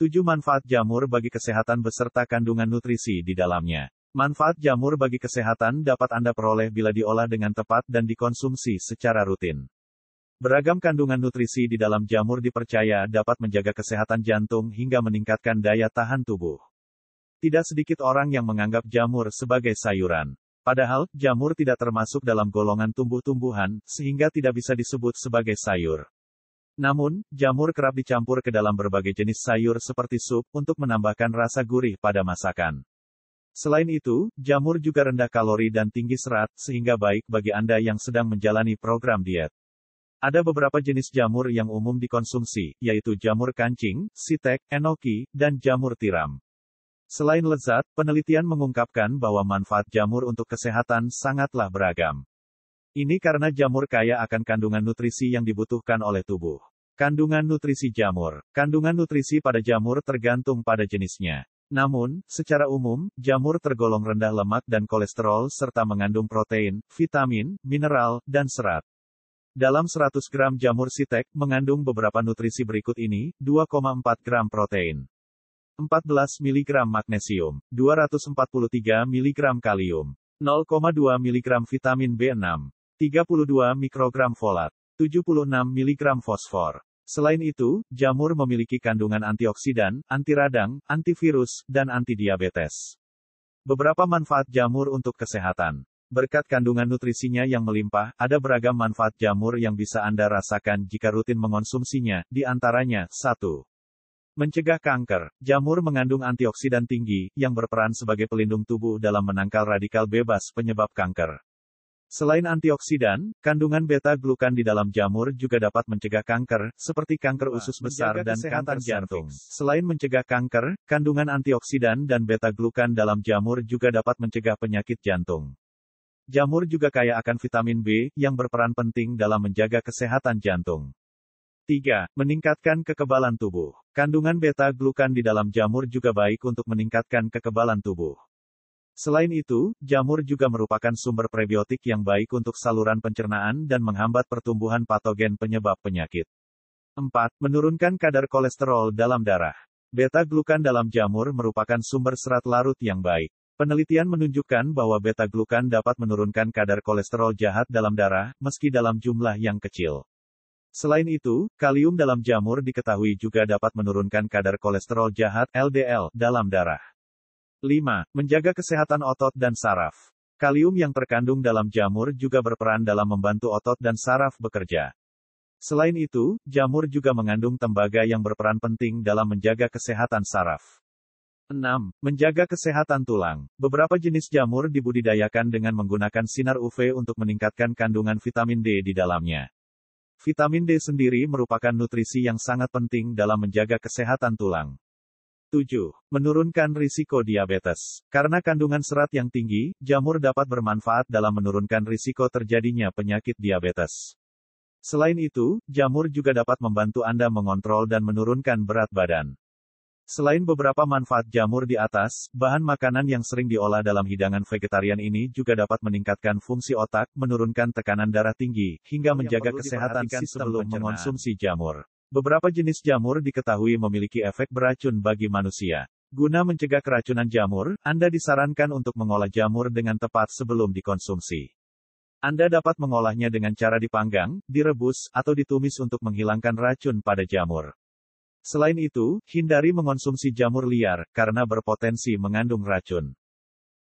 7 manfaat jamur bagi kesehatan beserta kandungan nutrisi di dalamnya. Manfaat jamur bagi kesehatan dapat Anda peroleh bila diolah dengan tepat dan dikonsumsi secara rutin. Beragam kandungan nutrisi di dalam jamur dipercaya dapat menjaga kesehatan jantung hingga meningkatkan daya tahan tubuh. Tidak sedikit orang yang menganggap jamur sebagai sayuran. Padahal, jamur tidak termasuk dalam golongan tumbuh-tumbuhan, sehingga tidak bisa disebut sebagai sayur. Namun, jamur kerap dicampur ke dalam berbagai jenis sayur seperti sup untuk menambahkan rasa gurih pada masakan. Selain itu, jamur juga rendah kalori dan tinggi serat, sehingga baik bagi Anda yang sedang menjalani program diet. Ada beberapa jenis jamur yang umum dikonsumsi, yaitu jamur kancing, sitek, enoki, dan jamur tiram. Selain lezat, penelitian mengungkapkan bahwa manfaat jamur untuk kesehatan sangatlah beragam. Ini karena jamur kaya akan kandungan nutrisi yang dibutuhkan oleh tubuh. Kandungan nutrisi jamur. Kandungan nutrisi pada jamur tergantung pada jenisnya. Namun, secara umum, jamur tergolong rendah lemak dan kolesterol serta mengandung protein, vitamin, mineral, dan serat. Dalam 100 gram jamur sitek, mengandung beberapa nutrisi berikut ini, 2,4 gram protein, 14 mg magnesium, 243 mg kalium, 0,2 mg vitamin B6, 32 mikrogram folat, 76 mg fosfor. Selain itu, jamur memiliki kandungan antioksidan, anti radang, antivirus, dan antidiabetes. Beberapa manfaat jamur untuk kesehatan. Berkat kandungan nutrisinya yang melimpah, ada beragam manfaat jamur yang bisa Anda rasakan jika rutin mengonsumsinya, di antaranya, 1. Mencegah kanker. Jamur mengandung antioksidan tinggi, yang berperan sebagai pelindung tubuh dalam menangkal radikal bebas penyebab kanker. Selain antioksidan, kandungan beta-glukan di dalam jamur juga dapat mencegah kanker, seperti kanker usus besar dan kanker jantung. Selain mencegah kanker, kandungan antioksidan dan beta-glukan dalam jamur juga dapat mencegah penyakit jantung. Jamur juga kaya akan vitamin B, yang berperan penting dalam menjaga kesehatan jantung. 3. Meningkatkan kekebalan tubuh. Kandungan beta-glukan di dalam jamur juga baik untuk meningkatkan kekebalan tubuh. Selain itu, jamur juga merupakan sumber prebiotik yang baik untuk saluran pencernaan dan menghambat pertumbuhan patogen penyebab penyakit. 4. Menurunkan kadar kolesterol dalam darah. Beta-glukan dalam jamur merupakan sumber serat larut yang baik. Penelitian menunjukkan bahwa beta-glukan dapat menurunkan kadar kolesterol jahat dalam darah, meski dalam jumlah yang kecil. Selain itu, kalium dalam jamur diketahui juga dapat menurunkan kadar kolesterol jahat LDL dalam darah. 5. Menjaga kesehatan otot dan saraf. Kalium yang terkandung dalam jamur juga berperan dalam membantu otot dan saraf bekerja. Selain itu, jamur juga mengandung tembaga yang berperan penting dalam menjaga kesehatan saraf. 6. Menjaga kesehatan tulang. Beberapa jenis jamur dibudidayakan dengan menggunakan sinar UV untuk meningkatkan kandungan vitamin D di dalamnya. Vitamin D sendiri merupakan nutrisi yang sangat penting dalam menjaga kesehatan tulang. 7. Menurunkan risiko diabetes. Karena kandungan serat yang tinggi, jamur dapat bermanfaat dalam menurunkan risiko terjadinya penyakit diabetes. Selain itu, jamur juga dapat membantu Anda mengontrol dan menurunkan berat badan. Selain beberapa manfaat jamur di atas, bahan makanan yang sering diolah dalam hidangan vegetarian ini juga dapat meningkatkan fungsi otak, menurunkan tekanan darah tinggi, hingga menjaga kesehatan sistem sebelum mengonsumsi jamur. Beberapa jenis jamur diketahui memiliki efek beracun bagi manusia. Guna mencegah keracunan jamur, Anda disarankan untuk mengolah jamur dengan tepat sebelum dikonsumsi. Anda dapat mengolahnya dengan cara dipanggang, direbus, atau ditumis untuk menghilangkan racun pada jamur. Selain itu, hindari mengonsumsi jamur liar, karena berpotensi mengandung racun.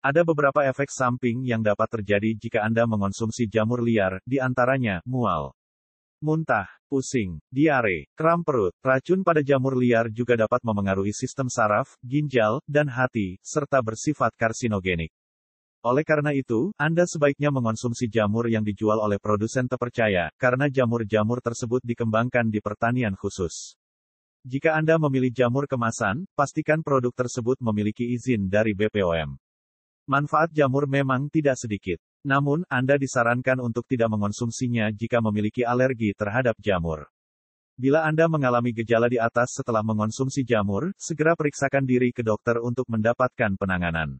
Ada beberapa efek samping yang dapat terjadi jika Anda mengonsumsi jamur liar, di antaranya, mual muntah, pusing, diare, kram perut, racun pada jamur liar juga dapat memengaruhi sistem saraf, ginjal, dan hati, serta bersifat karsinogenik. Oleh karena itu, Anda sebaiknya mengonsumsi jamur yang dijual oleh produsen terpercaya, karena jamur-jamur tersebut dikembangkan di pertanian khusus. Jika Anda memilih jamur kemasan, pastikan produk tersebut memiliki izin dari BPOM. Manfaat jamur memang tidak sedikit. Namun, Anda disarankan untuk tidak mengonsumsinya jika memiliki alergi terhadap jamur. Bila Anda mengalami gejala di atas setelah mengonsumsi jamur, segera periksakan diri ke dokter untuk mendapatkan penanganan.